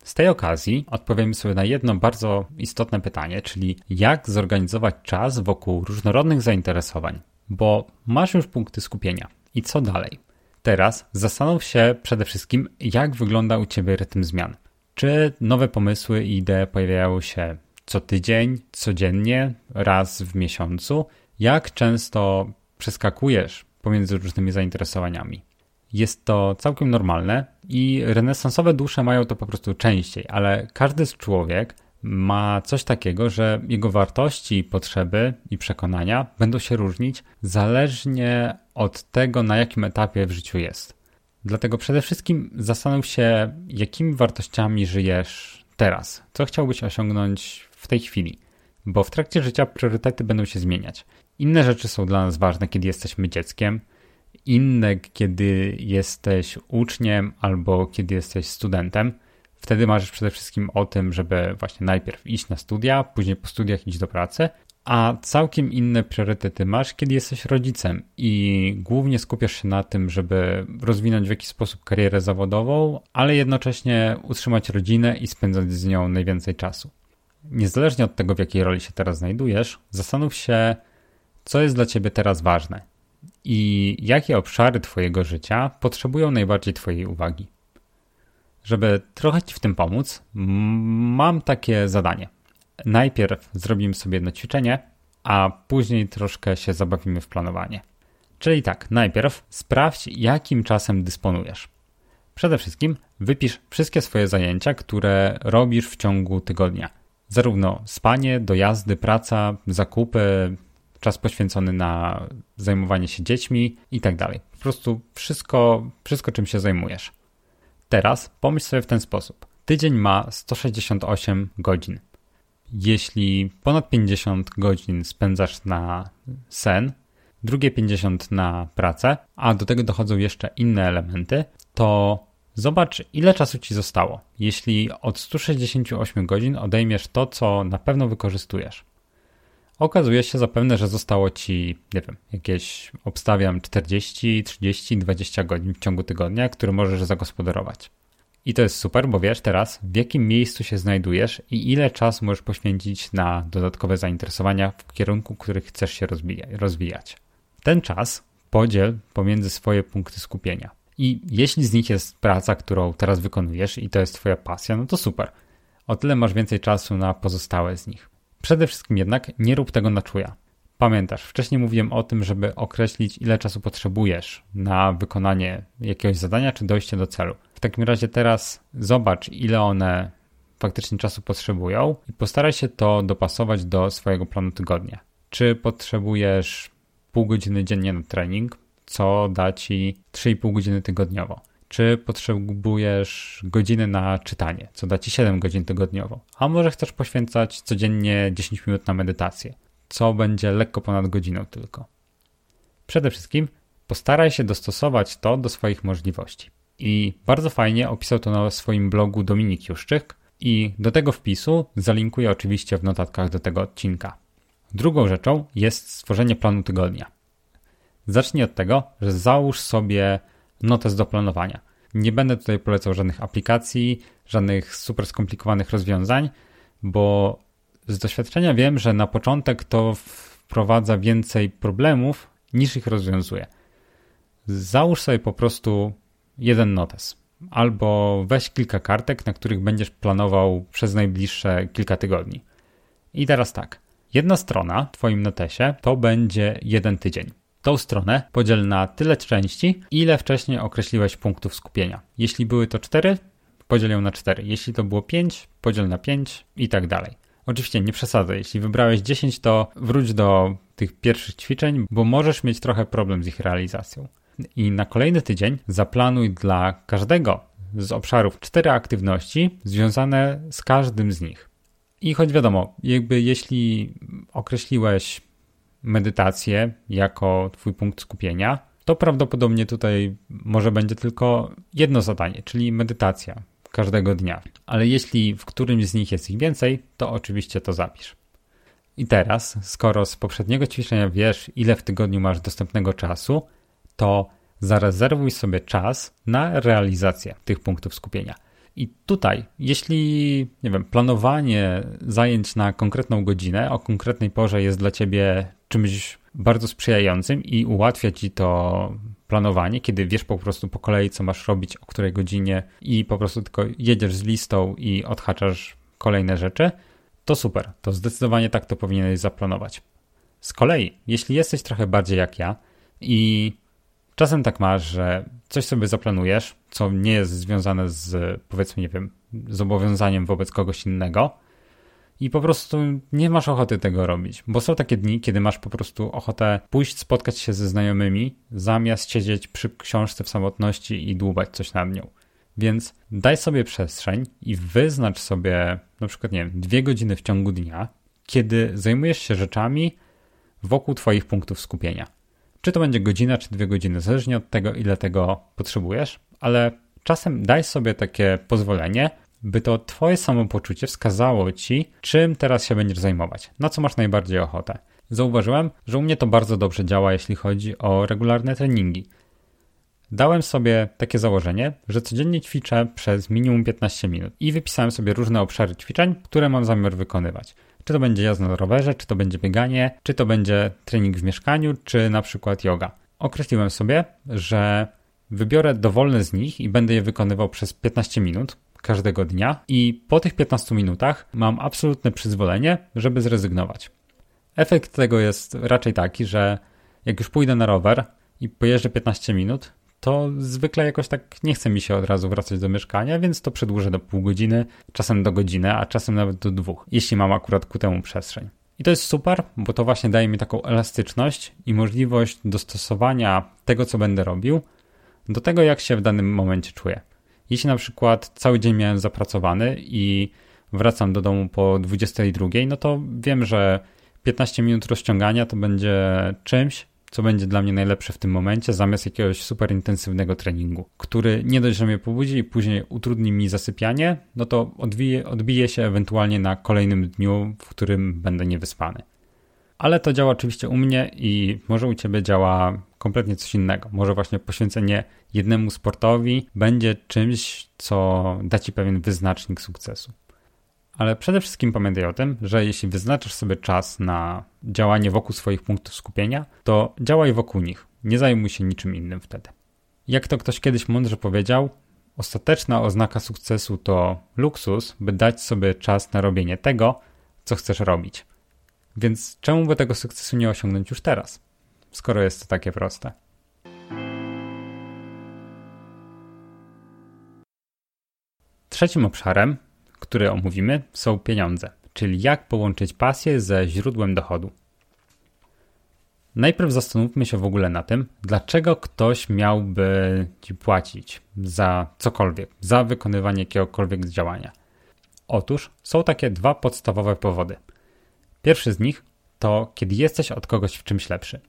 Z tej okazji odpowiemy sobie na jedno bardzo istotne pytanie, czyli jak zorganizować czas wokół różnorodnych zainteresowań, bo masz już punkty skupienia. I co dalej? Teraz zastanów się przede wszystkim, jak wygląda u Ciebie rytm zmian. Czy nowe pomysły i idee pojawiają się co tydzień, codziennie, raz w miesiącu? Jak często przeskakujesz pomiędzy różnymi zainteresowaniami? Jest to całkiem normalne i renesansowe dusze mają to po prostu częściej, ale każdy z człowiek ma coś takiego, że jego wartości, potrzeby i przekonania będą się różnić zależnie od tego, na jakim etapie w życiu jest. Dlatego przede wszystkim zastanów się, jakimi wartościami żyjesz teraz, co chciałbyś osiągnąć w tej chwili, bo w trakcie życia priorytety będą się zmieniać. Inne rzeczy są dla nas ważne, kiedy jesteśmy dzieckiem, inne, kiedy jesteś uczniem albo kiedy jesteś studentem. Wtedy marzysz przede wszystkim o tym, żeby właśnie najpierw iść na studia, później po studiach iść do pracy, a całkiem inne priorytety masz, kiedy jesteś rodzicem i głównie skupiasz się na tym, żeby rozwinąć w jakiś sposób karierę zawodową, ale jednocześnie utrzymać rodzinę i spędzać z nią najwięcej czasu. Niezależnie od tego, w jakiej roli się teraz znajdujesz, zastanów się, co jest dla ciebie teraz ważne i jakie obszary Twojego życia potrzebują najbardziej Twojej uwagi. Żeby trochę Ci w tym pomóc, mam takie zadanie. Najpierw zrobimy sobie jedno ćwiczenie, a później troszkę się zabawimy w planowanie. Czyli tak, najpierw sprawdź, jakim czasem dysponujesz. Przede wszystkim wypisz wszystkie swoje zajęcia, które robisz w ciągu tygodnia. Zarówno spanie, dojazdy, praca, zakupy, czas poświęcony na zajmowanie się dziećmi i tak dalej. Po prostu wszystko, wszystko czym się zajmujesz. Teraz pomyśl sobie w ten sposób. Tydzień ma 168 godzin. Jeśli ponad 50 godzin spędzasz na sen, drugie 50 na pracę, a do tego dochodzą jeszcze inne elementy, to zobacz, ile czasu ci zostało. Jeśli od 168 godzin odejmiesz to, co na pewno wykorzystujesz. Okazuje się zapewne, że zostało ci, nie wiem, jakieś, obstawiam, 40, 30, 20 godzin w ciągu tygodnia, które możesz zagospodarować. I to jest super, bo wiesz teraz, w jakim miejscu się znajdujesz i ile czasu możesz poświęcić na dodatkowe zainteresowania w kierunku, których chcesz się rozwijać. Ten czas podziel pomiędzy swoje punkty skupienia. I jeśli z nich jest praca, którą teraz wykonujesz i to jest Twoja pasja, no to super. O tyle masz więcej czasu na pozostałe z nich. Przede wszystkim jednak nie rób tego na czuja. Pamiętasz, wcześniej mówiłem o tym, żeby określić, ile czasu potrzebujesz na wykonanie jakiegoś zadania czy dojście do celu. W takim razie teraz zobacz, ile one faktycznie czasu potrzebują i postaraj się to dopasować do swojego planu tygodnia. Czy potrzebujesz pół godziny dziennie na trening, co da ci 3,5 godziny tygodniowo? Czy potrzebujesz godziny na czytanie, co da ci 7 godzin tygodniowo, a może chcesz poświęcać codziennie 10 minut na medytację, co będzie lekko ponad godziną tylko. Przede wszystkim postaraj się dostosować to do swoich możliwości. I bardzo fajnie opisał to na swoim blogu Dominik Juszczyk i do tego wpisu zalinkuję oczywiście w notatkach do tego odcinka. Drugą rzeczą jest stworzenie planu tygodnia. Zacznij od tego, że załóż sobie notes do planowania. Nie będę tutaj polecał żadnych aplikacji, żadnych super skomplikowanych rozwiązań, bo z doświadczenia wiem, że na początek to wprowadza więcej problemów niż ich rozwiązuje. Załóż sobie po prostu jeden notes albo weź kilka kartek, na których będziesz planował przez najbliższe kilka tygodni. I teraz tak. Jedna strona w Twoim notesie to będzie jeden tydzień. Tą stronę podziel na tyle części, ile wcześniej określiłeś punktów skupienia. Jeśli były to 4, podziel ją na 4. Jeśli to było 5, podziel na 5 i tak dalej. Oczywiście nie przesadzaj. Jeśli wybrałeś 10, to wróć do tych pierwszych ćwiczeń, bo możesz mieć trochę problem z ich realizacją. I na kolejny tydzień zaplanuj dla każdego z obszarów cztery aktywności związane z każdym z nich. I choć wiadomo, jakby jeśli określiłeś medytację jako Twój punkt skupienia, to prawdopodobnie tutaj może będzie tylko jedno zadanie, czyli medytacja każdego dnia. Ale jeśli w którymś z nich jest ich więcej, to oczywiście to zapisz. I teraz, skoro z poprzedniego ćwiczenia wiesz, ile w tygodniu masz dostępnego czasu, to zarezerwuj sobie czas na realizację tych punktów skupienia. I tutaj, jeśli, nie wiem, planowanie zajęć na konkretną godzinę o konkretnej porze jest dla ciebie czymś bardzo sprzyjającym i ułatwia ci to planowanie, kiedy wiesz po prostu po kolei, co masz robić, o której godzinie i po prostu tylko jedziesz z listą i odhaczasz kolejne rzeczy, to super. To zdecydowanie tak to powinieneś zaplanować. Z kolei, jeśli jesteś trochę bardziej jak ja i czasem tak masz, że coś sobie zaplanujesz, co nie jest związane z, powiedzmy, nie wiem, zobowiązaniem wobec kogoś innego, i po prostu nie masz ochoty tego robić, bo są takie dni, kiedy masz po prostu ochotę pójść spotkać się ze znajomymi, zamiast siedzieć przy książce w samotności i dłubać coś nad nią. Więc daj sobie przestrzeń i wyznacz sobie na przykład, nie wiem, dwie godziny w ciągu dnia, kiedy zajmujesz się rzeczami wokół Twoich punktów skupienia. Czy to będzie godzina, czy dwie godziny, zależnie od tego, ile tego potrzebujesz, ale czasem daj sobie takie pozwolenie, by to Twoje samopoczucie wskazało Ci, czym teraz się będziesz zajmować, na co masz najbardziej ochotę. Zauważyłem, że u mnie to bardzo dobrze działa, jeśli chodzi o regularne treningi. Dałem sobie takie założenie, że codziennie ćwiczę przez minimum 15 minut i wypisałem sobie różne obszary ćwiczeń, które mam zamiar wykonywać. Czy to będzie jazda na rowerze, czy to będzie bieganie, czy to będzie trening w mieszkaniu, czy na przykład yoga. Określiłem sobie, że wybiorę dowolne z nich i będę je wykonywał przez 15 minut każdego dnia i po tych 15 minutach mam absolutne przyzwolenie, żeby zrezygnować. Efekt tego jest raczej taki, że jak już pójdę na rower i pojeżdżę 15 minut, to zwykle jakoś tak nie chce mi się od razu wracać do mieszkania, więc to przedłużę do pół godziny, czasem do godziny, a czasem nawet do dwóch, jeśli mam akurat ku temu przestrzeń. I to jest super, bo to właśnie daje mi taką elastyczność i możliwość dostosowania tego, co będę robił, do tego, jak się w danym momencie czuję. Jeśli na przykład cały dzień miałem zapracowany i wracam do domu po 22, no to wiem, że 15 minut rozciągania to będzie czymś, co będzie dla mnie najlepsze w tym momencie, zamiast jakiegoś super intensywnego treningu, który nie dość, że mnie pobudzi i później utrudni mi zasypianie, no to odbije, odbije się ewentualnie na kolejnym dniu, w którym będę niewyspany. Ale to działa oczywiście u mnie i może u Ciebie działa kompletnie coś innego. Może właśnie poświęcenie jednemu sportowi będzie czymś, co da Ci pewien wyznacznik sukcesu. Ale przede wszystkim pamiętaj o tym, że jeśli wyznaczasz sobie czas na działanie wokół swoich punktów skupienia, to działaj wokół nich. Nie zajmuj się niczym innym wtedy. Jak to ktoś kiedyś mądrze powiedział, ostateczna oznaka sukcesu to luksus, by dać sobie czas na robienie tego, co chcesz robić. Więc czemu by tego sukcesu nie osiągnąć już teraz, skoro jest to takie proste? Trzecim obszarem które omówimy, są pieniądze, czyli jak połączyć pasję ze źródłem dochodu. Najpierw zastanówmy się w ogóle na tym, dlaczego ktoś miałby ci płacić za cokolwiek, za wykonywanie jakiegokolwiek działania. Otóż są takie dwa podstawowe powody. Pierwszy z nich to kiedy jesteś od kogoś w czymś lepszy.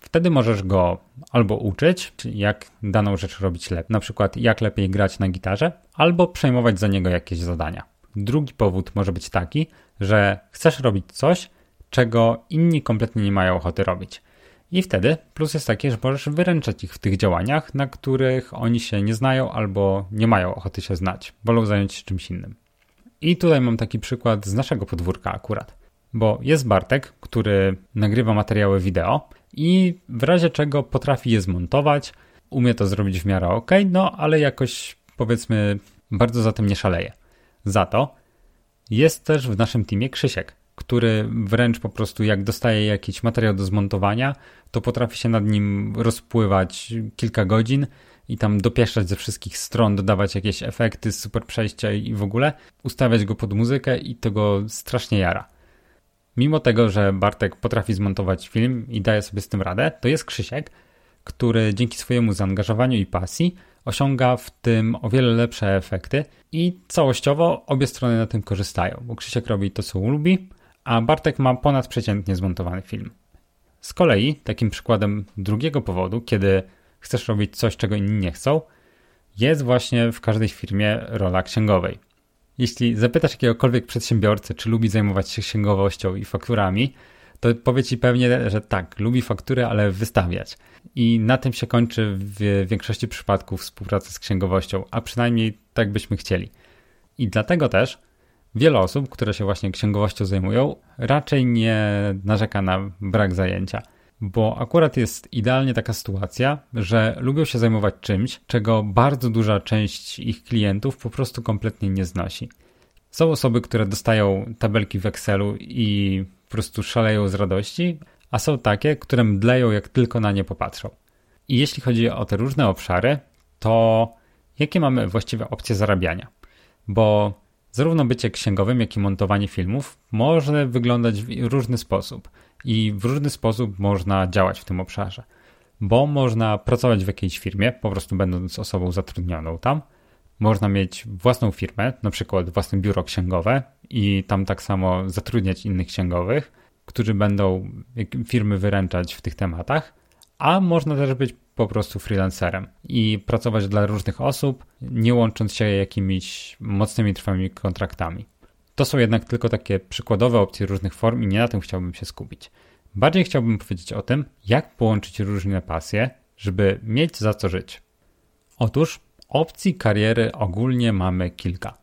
Wtedy możesz go albo uczyć, jak daną rzecz robić lepiej, na przykład jak lepiej grać na gitarze, albo przejmować za niego jakieś zadania. Drugi powód może być taki, że chcesz robić coś, czego inni kompletnie nie mają ochoty robić. I wtedy plus jest taki, że możesz wyręczać ich w tych działaniach, na których oni się nie znają albo nie mają ochoty się znać, wolą zająć się czymś innym. I tutaj mam taki przykład z naszego podwórka akurat. Bo jest Bartek, który nagrywa materiały wideo i w razie czego potrafi je zmontować, umie to zrobić w miarę ok, no ale jakoś powiedzmy bardzo za tym nie szaleje. Za to jest też w naszym teamie Krzysiek, który wręcz po prostu jak dostaje jakiś materiał do zmontowania, to potrafi się nad nim rozpływać kilka godzin i tam dopieszczać ze wszystkich stron, dodawać jakieś efekty, super przejścia i w ogóle, ustawiać go pod muzykę i tego strasznie jara. Mimo tego, że Bartek potrafi zmontować film i daje sobie z tym radę, to jest Krzysiek, który dzięki swojemu zaangażowaniu i pasji osiąga w tym o wiele lepsze efekty i całościowo obie strony na tym korzystają, bo Krzysiek robi to, co lubi, a Bartek ma ponadprzeciętnie zmontowany film. Z kolei takim przykładem drugiego powodu, kiedy chcesz robić coś, czego inni nie chcą, jest właśnie w każdej firmie rola księgowej. Jeśli zapytasz jakiegokolwiek przedsiębiorcy, czy lubi zajmować się księgowością i fakturami, to powie ci pewnie, że tak, lubi faktury, ale wystawiać. I na tym się kończy w większości przypadków współpraca z księgowością, a przynajmniej tak byśmy chcieli. I dlatego też wiele osób, które się właśnie księgowością zajmują, raczej nie narzeka na brak zajęcia. Bo akurat jest idealnie taka sytuacja, że lubią się zajmować czymś, czego bardzo duża część ich klientów po prostu kompletnie nie znosi. Są osoby, które dostają tabelki w Excelu i po prostu szaleją z radości, a są takie, które mdleją jak tylko na nie popatrzą. I jeśli chodzi o te różne obszary, to jakie mamy właściwe opcje zarabiania? Bo zarówno bycie księgowym, jak i montowanie filmów może wyglądać w różny sposób i w różny sposób można działać w tym obszarze. Bo można pracować w jakiejś firmie, po prostu będąc osobą zatrudnioną tam. Można mieć własną firmę, na przykład własne biuro księgowe i tam tak samo zatrudniać innych księgowych, którzy będą firmy wyręczać w tych tematach. a można też być po prostu freelancerem i pracować dla różnych osób, nie łącząc się jakimiś mocnymi, trwałymi kontraktami. To są jednak tylko takie przykładowe opcje różnych form i nie na tym chciałbym się skupić. Bardziej chciałbym powiedzieć o tym, jak połączyć różne pasje, żeby mieć za co żyć. Otóż opcji kariery ogólnie mamy kilka.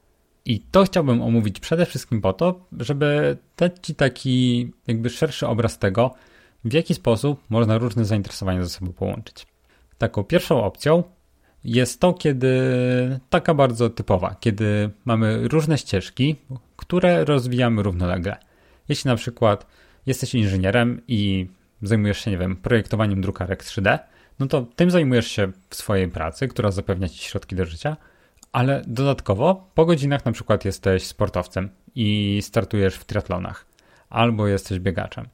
I to chciałbym omówić przede wszystkim po to, żeby dać Ci taki jakby szerszy obraz tego, w jaki sposób można różne zainteresowania ze sobą połączyć. Taką pierwszą opcją jest to, kiedy taka bardzo typowa, kiedy mamy różne ścieżki, które rozwijamy równolegle. Jeśli na przykład jesteś inżynierem i zajmujesz się, nie wiem, projektowaniem drukarek 3D, no to tym zajmujesz się w swojej pracy, która zapewnia ci środki do życia, ale dodatkowo po godzinach na przykład jesteś sportowcem i startujesz w triatlonach, albo jesteś biegaczem.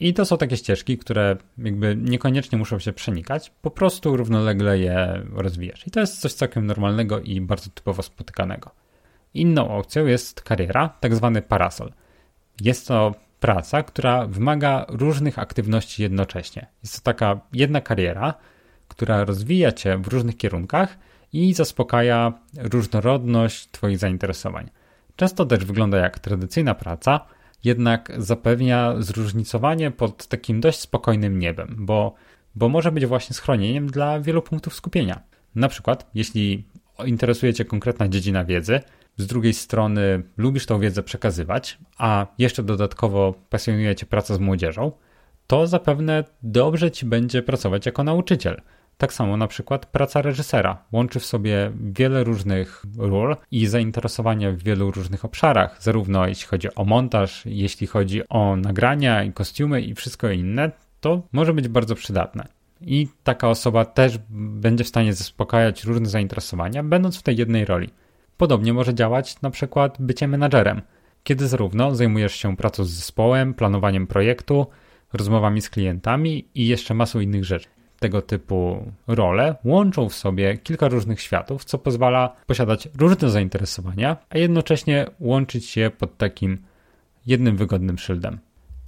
I to są takie ścieżki, które jakby niekoniecznie muszą się przenikać, po prostu równolegle je rozwijasz. I to jest coś całkiem normalnego i bardzo typowo spotykanego. Inną opcją jest kariera, tak zwany parasol. Jest to praca, która wymaga różnych aktywności jednocześnie. Jest to taka jedna kariera, która rozwija cię w różnych kierunkach i zaspokaja różnorodność Twoich zainteresowań. Często też wygląda jak tradycyjna praca, jednak zapewnia zróżnicowanie pod takim dość spokojnym niebem, bo, bo może być właśnie schronieniem dla wielu punktów skupienia. Na przykład, jeśli interesuje Cię konkretna dziedzina wiedzy, z drugiej strony lubisz tą wiedzę przekazywać, a jeszcze dodatkowo pasjonuje Cię praca z młodzieżą, to zapewne dobrze Ci będzie pracować jako nauczyciel. Tak samo na przykład praca reżysera łączy w sobie wiele różnych ról i zainteresowania w wielu różnych obszarach, zarówno jeśli chodzi o montaż, jeśli chodzi o nagrania i kostiumy i wszystko inne, to może być bardzo przydatne. I taka osoba też będzie w stanie zaspokajać różne zainteresowania, będąc w tej jednej roli. Podobnie może działać na przykład bycie menadżerem, kiedy zarówno zajmujesz się pracą z zespołem, planowaniem projektu, rozmowami z klientami i jeszcze masą innych rzeczy. Tego typu role łączą w sobie kilka różnych światów, co pozwala posiadać różne zainteresowania, a jednocześnie łączyć je pod takim jednym wygodnym szyldem.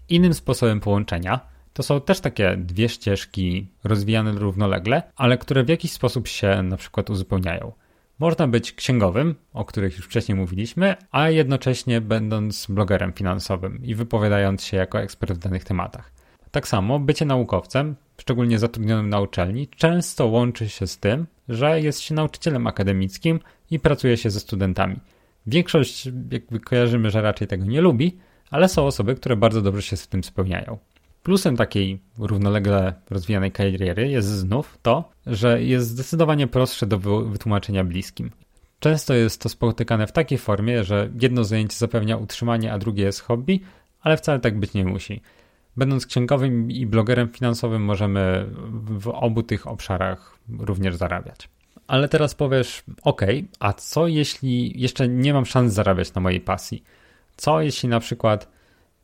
Innym sposobem połączenia to są też takie dwie ścieżki rozwijane równolegle, ale które w jakiś sposób się na przykład uzupełniają. Można być księgowym, o których już wcześniej mówiliśmy, a jednocześnie będąc blogerem finansowym i wypowiadając się jako ekspert w danych tematach. Tak samo bycie naukowcem, szczególnie zatrudnionym na uczelni, często łączy się z tym, że jest się nauczycielem akademickim i pracuje się ze studentami. Większość, jakby kojarzymy, że raczej tego nie lubi, ale są osoby, które bardzo dobrze się z tym spełniają. Plusem takiej równolegle rozwijanej kariery jest znów to, że jest zdecydowanie prostsze do wytłumaczenia bliskim. Często jest to spotykane w takiej formie, że jedno zajęcie zapewnia utrzymanie, a drugie jest hobby, ale wcale tak być nie musi. Będąc księgowym i blogerem finansowym, możemy w obu tych obszarach również zarabiać. Ale teraz powiesz, ok, a co jeśli jeszcze nie mam szans zarabiać na mojej pasji? Co jeśli na przykład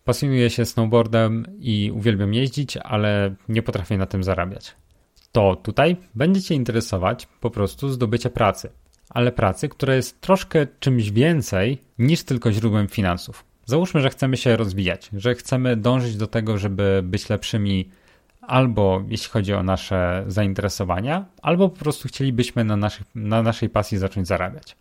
pasjonuję się snowboardem i uwielbiam jeździć, ale nie potrafię na tym zarabiać? To tutaj będzie Cię interesować po prostu zdobycie pracy, ale pracy, która jest troszkę czymś więcej niż tylko źródłem finansów. Załóżmy, że chcemy się rozwijać, że chcemy dążyć do tego, żeby być lepszymi albo jeśli chodzi o nasze zainteresowania, albo po prostu chcielibyśmy na, naszych, na naszej pasji zacząć zarabiać.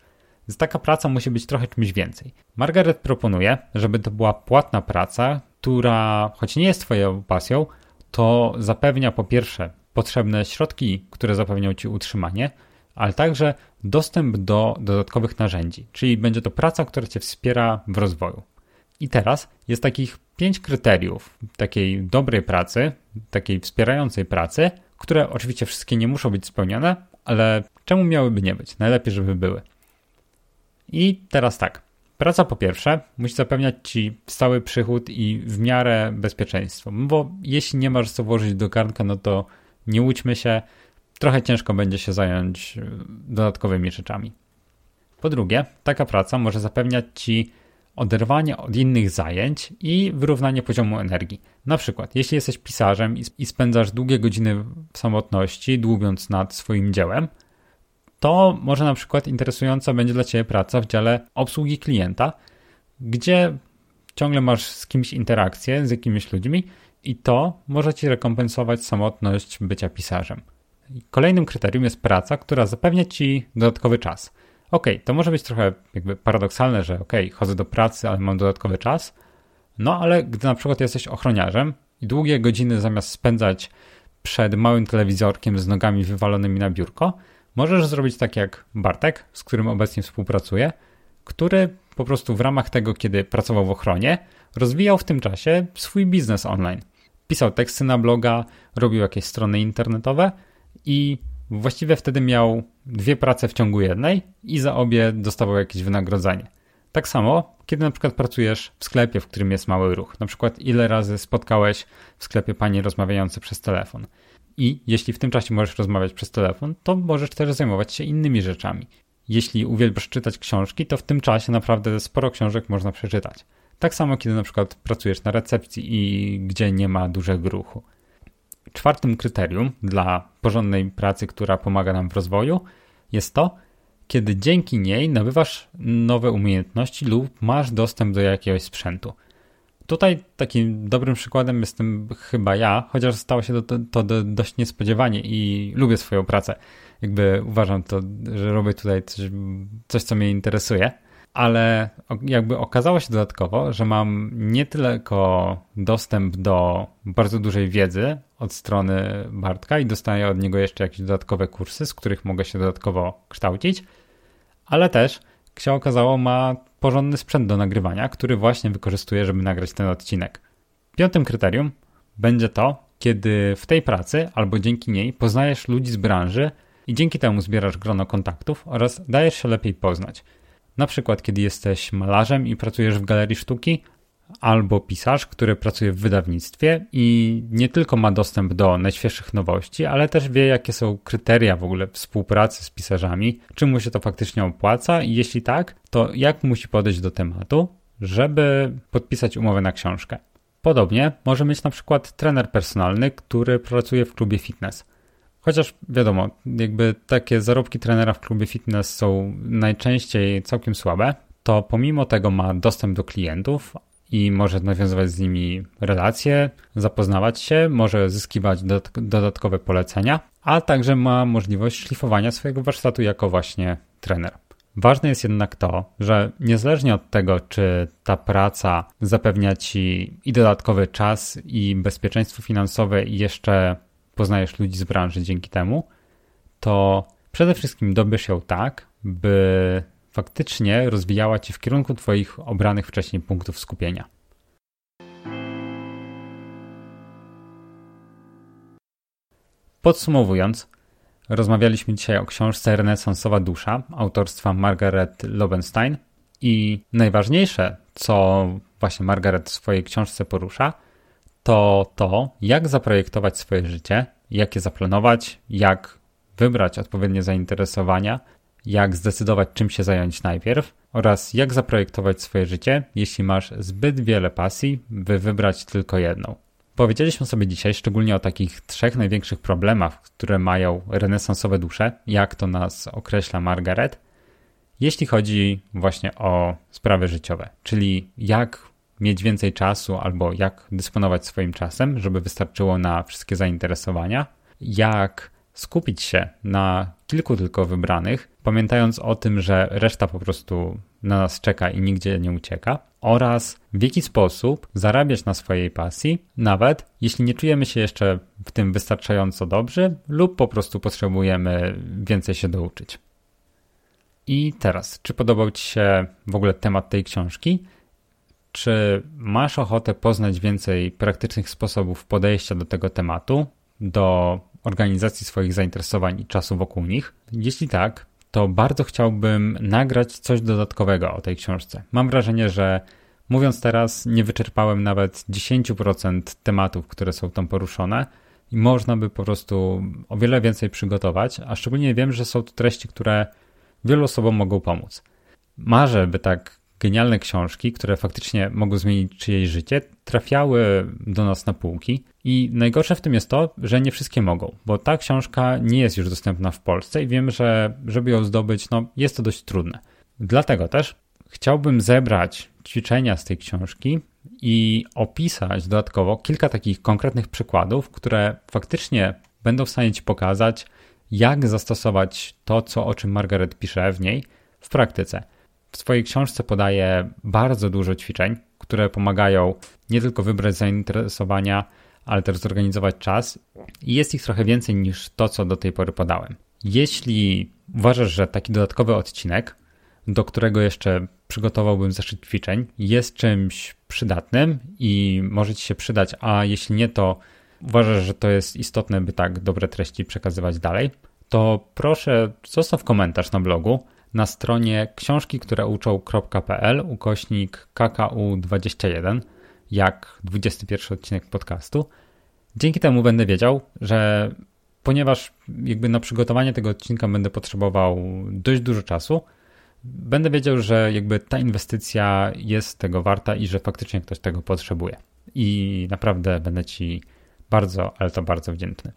Więc taka praca musi być trochę czymś więcej. Margaret proponuje, żeby to była płatna praca, która, choć nie jest Twoją pasją, to zapewnia po pierwsze potrzebne środki, które zapewnią Ci utrzymanie, ale także dostęp do dodatkowych narzędzi, czyli będzie to praca, która Cię wspiera w rozwoju. I teraz jest takich pięć kryteriów takiej dobrej pracy, takiej wspierającej pracy, które oczywiście wszystkie nie muszą być spełnione, ale czemu miałyby nie być? Najlepiej, żeby były. I teraz tak. Praca po pierwsze musi zapewniać ci stały przychód i w miarę bezpieczeństwo, bo jeśli nie masz co włożyć do garnka, no to nie łudźmy się, trochę ciężko będzie się zająć e, dodatkowymi rzeczami. Po drugie, taka praca może zapewniać ci oderwanie od innych zajęć i wyrównanie poziomu energii. Na przykład, jeśli jesteś pisarzem i spędzasz długie godziny w samotności, dłubiąc nad swoim dziełem, to może na przykład interesująca będzie dla Ciebie praca w dziale obsługi klienta, gdzie ciągle masz z kimś interakcję, z jakimiś ludźmi i to może ci rekompensować samotność bycia pisarzem. Kolejnym kryterium jest praca, która zapewnia ci dodatkowy czas. Ok, to może być trochę jakby paradoksalne, że ok, chodzę do pracy, ale mam dodatkowy czas. No ale gdy na przykład jesteś ochroniarzem i długie godziny zamiast spędzać przed małym telewizorkiem z nogami wywalonymi na biurko, możesz zrobić tak jak Bartek, z którym obecnie współpracuję, który po prostu w ramach tego, kiedy pracował w ochronie, rozwijał w tym czasie swój biznes online. Pisał teksty na bloga, robił jakieś strony internetowe i właściwie wtedy miał dwie prace w ciągu jednej i za obie dostawał jakieś wynagrodzenie. Tak samo, kiedy na przykład pracujesz w sklepie, w którym jest mały ruch. Na przykład, ile razy spotkałeś w sklepie panie rozmawiające przez telefon. I jeśli w tym czasie możesz rozmawiać przez telefon, to możesz też zajmować się innymi rzeczami. Jeśli uwielbiasz czytać książki, to w tym czasie naprawdę sporo książek można przeczytać. Tak samo, kiedy na przykład pracujesz na recepcji i gdzie nie ma dużego ruchu. Czwartym kryterium dla porządnej pracy, która pomaga nam w rozwoju, jest to, kiedy dzięki niej nabywasz nowe umiejętności lub masz dostęp do jakiegoś sprzętu. Tutaj takim dobrym przykładem jestem chyba ja, chociaż stało się to, to, to dość niespodziewanie i lubię swoją pracę. Jakby uważam to, że robię tutaj coś, coś co mnie interesuje ale jakby okazało się dodatkowo, że mam nie tylko dostęp do bardzo dużej wiedzy od strony Bartka i dostaję od niego jeszcze jakieś dodatkowe kursy, z których mogę się dodatkowo kształcić, ale też, jak się okazało, ma porządny sprzęt do nagrywania, który właśnie wykorzystuję, żeby nagrać ten odcinek. Piątym kryterium będzie to, kiedy w tej pracy albo dzięki niej poznajesz ludzi z branży i dzięki temu zbierasz grono kontaktów oraz dajesz się lepiej poznać. Na przykład, kiedy jesteś malarzem i pracujesz w galerii sztuki, albo pisarz, który pracuje w wydawnictwie i nie tylko ma dostęp do najświeższych nowości, ale też wie, jakie są kryteria w ogóle współpracy z pisarzami, czy mu się to faktycznie opłaca i jeśli tak, to jak musi podejść do tematu, żeby podpisać umowę na książkę. Podobnie może mieć na przykład trener personalny, który pracuje w klubie fitness. Chociaż wiadomo, jakby takie zarobki trenera w klubie fitness są najczęściej całkiem słabe, to pomimo tego ma dostęp do klientów i może nawiązywać z nimi relacje, zapoznawać się, może zyskiwać dodatkowe polecenia, a także ma możliwość szlifowania swojego warsztatu jako właśnie trener. Ważne jest jednak to, że niezależnie od tego, czy ta praca zapewnia ci i dodatkowy czas, i bezpieczeństwo finansowe, i jeszcze poznajesz ludzi z branży dzięki temu, to przede wszystkim dobierz ją tak, by faktycznie rozwijała cię w kierunku Twoich obranych wcześniej punktów skupienia. Podsumowując, rozmawialiśmy dzisiaj o książce Renesansowa Dusza autorstwa Margaret Lobenstein i najważniejsze, co właśnie Margaret w swojej książce porusza, to to, jak zaprojektować swoje życie, jak je zaplanować, jak wybrać odpowiednie zainteresowania, jak zdecydować, czym się zająć najpierw oraz jak zaprojektować swoje życie, jeśli masz zbyt wiele pasji, by wybrać tylko jedną. Powiedzieliśmy sobie dzisiaj szczególnie o takich trzech największych problemach, które mają renesansowe dusze, jak to nas określa Margaret, jeśli chodzi właśnie o sprawy życiowe, czyli jak mieć więcej czasu albo jak dysponować swoim czasem, żeby wystarczyło na wszystkie zainteresowania, jak skupić się na kilku tylko wybranych, pamiętając o tym, że reszta po prostu na nas czeka i nigdzie nie ucieka, oraz w jaki sposób zarabiać na swojej pasji, nawet jeśli nie czujemy się jeszcze w tym wystarczająco dobrzy lub po prostu potrzebujemy więcej się douczyć. I teraz, czy podobał Ci się w ogóle temat tej książki? Czy masz ochotę poznać więcej praktycznych sposobów podejścia do tego tematu, do organizacji swoich zainteresowań i czasu wokół nich? Jeśli tak, to bardzo chciałbym nagrać coś dodatkowego o tej książce. Mam wrażenie, że mówiąc teraz, nie wyczerpałem nawet 10% tematów, które są tam poruszone i można by po prostu o wiele więcej przygotować, a szczególnie wiem, że są to treści, które wielu osobom mogą pomóc. Marzę, by tak genialne książki, które faktycznie mogą zmienić czyjeś życie, trafiały do nas na półki. I najgorsze w tym jest to, że nie wszystkie mogą, bo ta książka nie jest już dostępna w Polsce i wiem, że żeby ją zdobyć, no jest to dość trudne. Dlatego też chciałbym zebrać ćwiczenia z tej książki i opisać dodatkowo kilka takich konkretnych przykładów, które faktycznie będą w stanie Ci pokazać, jak zastosować to, co, o czym Margaret pisze w niej, w praktyce. W swojej książce podaje bardzo dużo ćwiczeń, które pomagają nie tylko wybrać zainteresowania, ale też zorganizować czas. I jest ich trochę więcej niż to, co do tej pory podałem. Jeśli uważasz, że taki dodatkowy odcinek, do którego jeszcze przygotowałbym zeszyt ćwiczeń, jest czymś przydatnym i może Ci się przydać, a jeśli nie, to uważasz, że to jest istotne, by tak dobre treści przekazywać dalej, to proszę zostaw komentarz na blogu na stronie książki, które uczą.pl ukośnik KKU21 jak 21 odcinek podcastu. Dzięki temu będę wiedział, że ponieważ jakby na przygotowanie tego odcinka będę potrzebował dość dużo czasu, będę wiedział, że jakby ta inwestycja jest tego warta i że faktycznie ktoś tego potrzebuje. I naprawdę będę Ci bardzo, ale to bardzo wdzięczny.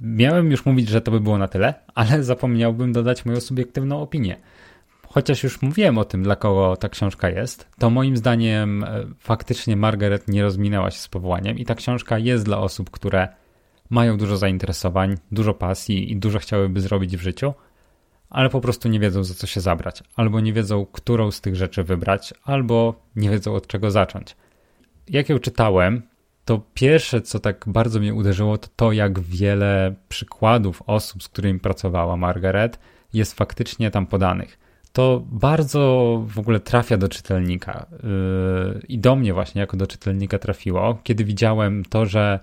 Miałem już mówić, że to by było na tyle, ale zapomniałbym dodać moją subiektywną opinię. Chociaż już mówiłem o tym, dla kogo ta książka jest, to moim zdaniem e, faktycznie Margaret nie rozminęła się z powołaniem i ta książka jest dla osób, które mają dużo zainteresowań, dużo pasji i dużo chciałyby zrobić w życiu, ale po prostu nie wiedzą za co się zabrać, albo nie wiedzą, którą z tych rzeczy wybrać, albo nie wiedzą od czego zacząć. Jak ją czytałem, to pierwsze, co tak bardzo mnie uderzyło, to to, jak wiele przykładów osób, z którymi pracowała Margaret, jest faktycznie tam podanych. To bardzo w ogóle trafia do czytelnika yy, i do mnie właśnie jako do czytelnika trafiło, kiedy widziałem to, że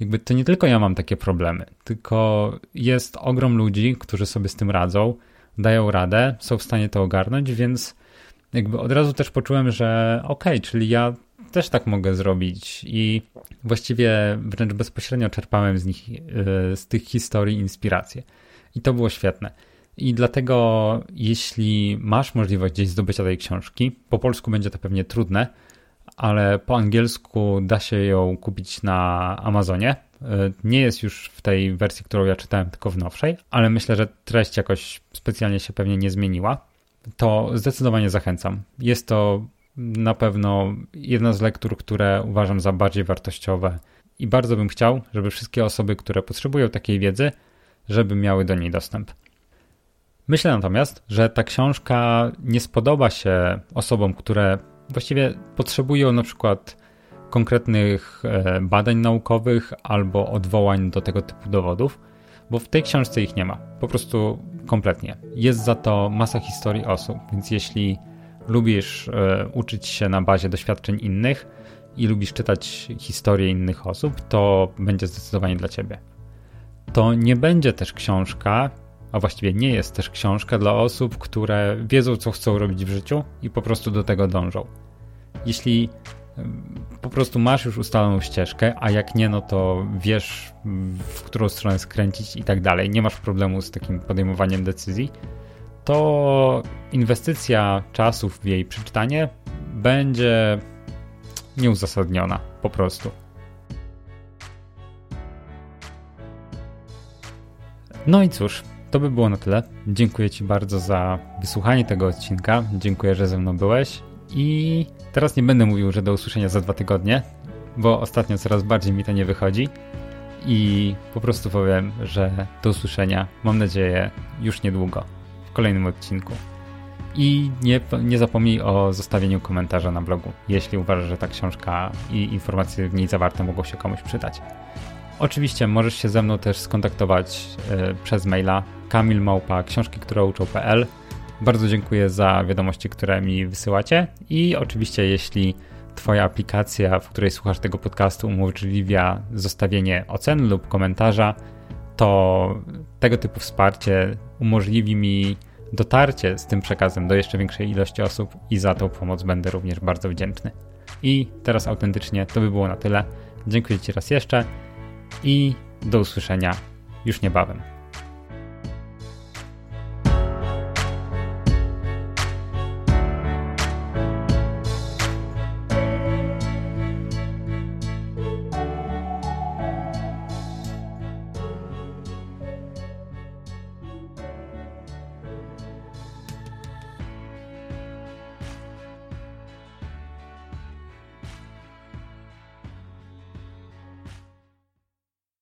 jakby to nie tylko ja mam takie problemy, tylko jest ogrom ludzi, którzy sobie z tym radzą, dają radę, są w stanie to ogarnąć, więc jakby od razu też poczułem, że okej, okay, czyli ja też tak mogę zrobić i właściwie wręcz bezpośrednio czerpałem z nich, e, z tych historii inspirację. I to było świetne. I dlatego, jeśli masz możliwość gdzieś zdobycia tej książki, po polsku będzie to pewnie trudne, ale po angielsku da się ją kupić na Amazonie. E, nie jest już w tej wersji, którą ja czytałem, tylko w nowszej, ale myślę, że treść jakoś specjalnie się pewnie nie zmieniła. To zdecydowanie zachęcam. Jest to na pewno jedna z lektur, które uważam za bardziej wartościowe i bardzo bym chciał, żeby wszystkie osoby, które potrzebują takiej wiedzy, żeby miały do niej dostęp. Myślę natomiast, że ta książka nie spodoba się osobom, które właściwie potrzebują na przykład konkretnych e, badań naukowych albo odwołań do tego typu dowodów, bo w tej książce ich nie ma. Po prostu kompletnie. Jest za to masa historii osób, więc jeśli lubisz e, uczyć się na bazie doświadczeń innych i lubisz czytać historie innych osób, to będzie zdecydowanie dla ciebie. To nie będzie też książka, a właściwie nie jest też książka dla osób, które wiedzą, co chcą robić w życiu i po prostu do tego dążą. Jeśli po prostu masz już ustaloną ścieżkę, a jak nie, no to wiesz, w którą stronę skręcić i tak dalej, nie masz problemu z takim podejmowaniem decyzji, to inwestycja czasów w jej przeczytanie będzie nieuzasadniona po prostu. No i cóż, to by było na tyle. Dziękuję Ci bardzo za wysłuchanie tego odcinka. Dziękuję, że ze mną byłeś. I teraz nie będę mówił, że do usłyszenia za dwa tygodnie, bo ostatnio coraz bardziej mi to nie wychodzi. I po prostu powiem, że do usłyszenia, mam nadzieję, już niedługo w kolejnym odcinku. I nie, nie zapomnij o zostawieniu komentarza na blogu, jeśli uważasz, że ta książka i informacje w niej zawarte mogą się komuś przydać. Oczywiście możesz się ze mną też skontaktować y, przez maila kamilmałpa książki, które uczą.pl. Bardzo dziękuję za wiadomości, które mi wysyłacie i oczywiście jeśli Twoja aplikacja, w której słuchasz tego podcastu umożliwia zostawienie oceny lub komentarza, to tego typu wsparcie umożliwi mi dotarcie z tym przekazem do jeszcze większej ilości osób i za tą pomoc będę również bardzo wdzięczny. I teraz autentycznie to by było na tyle. Dziękuję Ci raz jeszcze i do usłyszenia już niebawem.